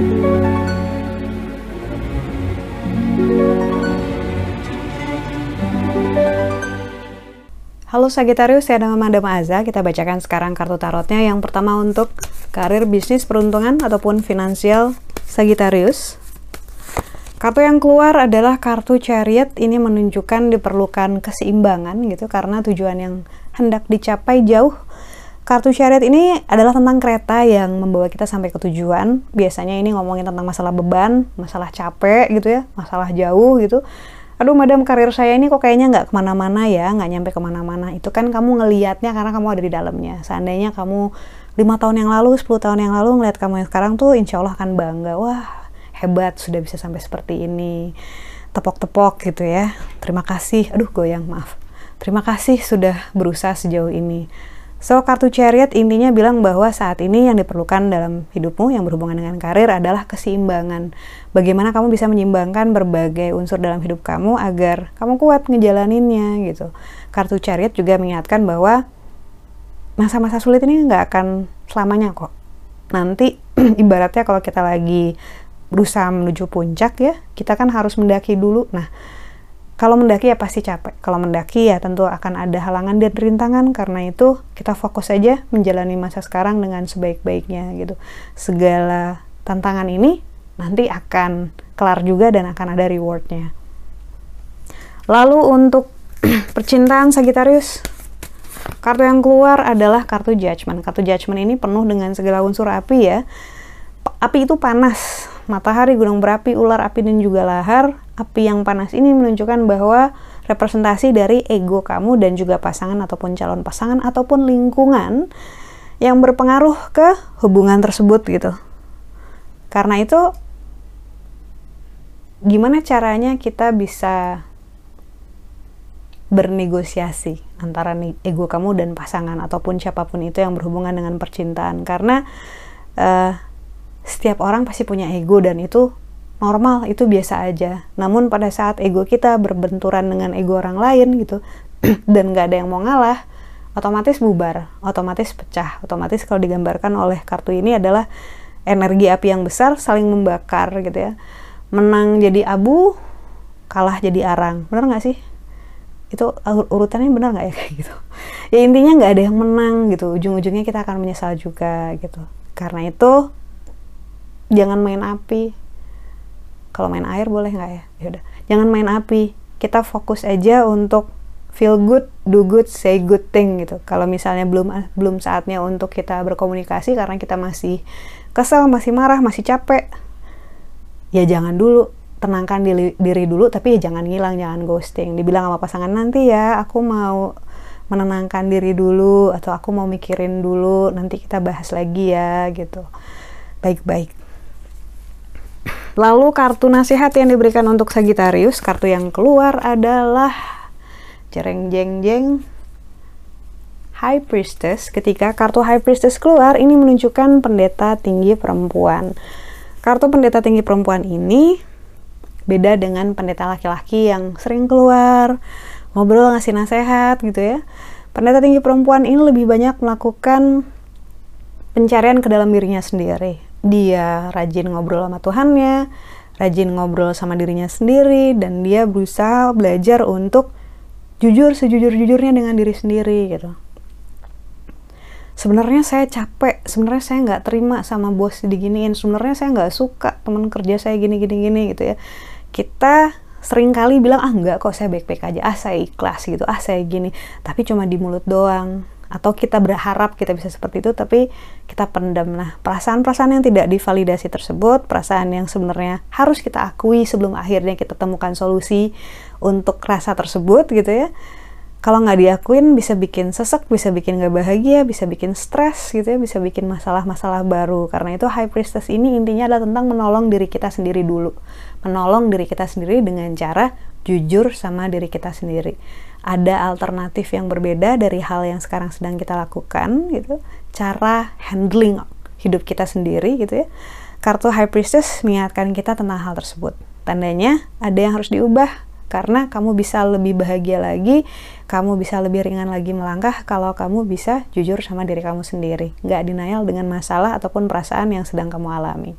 Halo Sagittarius, saya nama Madam Aza. Kita bacakan sekarang kartu tarotnya. Yang pertama untuk karir, bisnis, peruntungan, ataupun finansial Sagittarius. Kartu yang keluar adalah kartu Chariot. Ini menunjukkan diperlukan keseimbangan gitu karena tujuan yang hendak dicapai jauh. Kartu Chariot ini adalah tentang kereta yang membawa kita sampai ke tujuan. Biasanya ini ngomongin tentang masalah beban, masalah capek gitu ya, masalah jauh gitu. Aduh madam karir saya ini kok kayaknya nggak ke mana-mana ya nggak nyampe ke mana-mana. Itu kan kamu ngelihatnya karena kamu ada di dalamnya. Seandainya kamu lima tahun yang lalu 10 tahun yang lalu ngeliat kamu yang sekarang tuh insya Allah akan bangga. Wah hebat sudah bisa sampai seperti ini. Tepok-tepok gitu ya. Terima kasih. Aduh goyang maaf. Terima kasih sudah berusaha sejauh ini So, kartu chariot intinya bilang bahwa saat ini yang diperlukan dalam hidupmu yang berhubungan dengan karir adalah keseimbangan. Bagaimana kamu bisa menyeimbangkan berbagai unsur dalam hidup kamu agar kamu kuat ngejalaninnya gitu. Kartu chariot juga mengingatkan bahwa masa-masa sulit ini nggak akan selamanya kok. Nanti ibaratnya kalau kita lagi berusaha menuju puncak ya, kita kan harus mendaki dulu. Nah, kalau mendaki ya pasti capek. Kalau mendaki ya tentu akan ada halangan dan rintangan. Karena itu kita fokus saja menjalani masa sekarang dengan sebaik-baiknya gitu. Segala tantangan ini nanti akan kelar juga dan akan ada rewardnya. Lalu untuk percintaan Sagittarius, kartu yang keluar adalah kartu Judgment. Kartu Judgment ini penuh dengan segala unsur api ya. Api itu panas, matahari, gunung berapi, ular api, dan juga lahar. Api yang panas ini menunjukkan bahwa representasi dari ego kamu dan juga pasangan ataupun calon pasangan ataupun lingkungan yang berpengaruh ke hubungan tersebut gitu. Karena itu gimana caranya kita bisa bernegosiasi antara ego kamu dan pasangan ataupun siapa pun itu yang berhubungan dengan percintaan karena uh, setiap orang pasti punya ego dan itu normal, itu biasa aja. Namun pada saat ego kita berbenturan dengan ego orang lain gitu, dan nggak ada yang mau ngalah, otomatis bubar, otomatis pecah, otomatis kalau digambarkan oleh kartu ini adalah energi api yang besar saling membakar gitu ya. Menang jadi abu, kalah jadi arang, bener nggak sih? Itu urutannya bener nggak ya kayak gitu? Ya intinya nggak ada yang menang gitu, ujung-ujungnya kita akan menyesal juga gitu. Karena itu jangan main api. Kalau main air boleh nggak ya? Yaudah jangan main api. Kita fokus aja untuk feel good do good say good thing gitu. Kalau misalnya belum belum saatnya untuk kita berkomunikasi karena kita masih kesel masih marah masih capek ya jangan dulu. Tenangkan diri, diri dulu tapi ya jangan ngilang jangan ghosting. Dibilang sama pasangan nanti ya aku mau menenangkan diri dulu atau aku mau mikirin dulu nanti kita bahas lagi ya gitu. Baik-baik Lalu kartu nasihat yang diberikan untuk Sagittarius, kartu yang keluar adalah jereng jeng jeng High Priestess. Ketika kartu High Priestess keluar, ini menunjukkan pendeta tinggi perempuan. Kartu pendeta tinggi perempuan ini beda dengan pendeta laki-laki yang sering keluar, ngobrol ngasih nasihat gitu ya. Pendeta tinggi perempuan ini lebih banyak melakukan pencarian ke dalam dirinya sendiri dia rajin ngobrol sama Tuhannya, rajin ngobrol sama dirinya sendiri, dan dia berusaha belajar untuk jujur sejujur-jujurnya dengan diri sendiri gitu. Sebenarnya saya capek, sebenarnya saya nggak terima sama bos diginiin, sebenarnya saya nggak suka teman kerja saya gini-gini-gini gitu ya. Kita sering kali bilang ah nggak kok saya baik-baik aja, ah saya ikhlas gitu, ah saya gini, tapi cuma di mulut doang atau kita berharap kita bisa seperti itu tapi kita pendam nah perasaan-perasaan yang tidak divalidasi tersebut perasaan yang sebenarnya harus kita akui sebelum akhirnya kita temukan solusi untuk rasa tersebut gitu ya kalau nggak diakuin bisa bikin sesek, bisa bikin nggak bahagia, bisa bikin stres gitu ya, bisa bikin masalah-masalah baru. Karena itu High Priestess ini intinya adalah tentang menolong diri kita sendiri dulu. Menolong diri kita sendiri dengan cara jujur sama diri kita sendiri ada alternatif yang berbeda dari hal yang sekarang sedang kita lakukan gitu. Cara handling hidup kita sendiri gitu ya. Kartu high priestess mengingatkan kita tentang hal tersebut. Tandanya ada yang harus diubah. Karena kamu bisa lebih bahagia lagi, kamu bisa lebih ringan lagi melangkah kalau kamu bisa jujur sama diri kamu sendiri, nggak denial dengan masalah ataupun perasaan yang sedang kamu alami.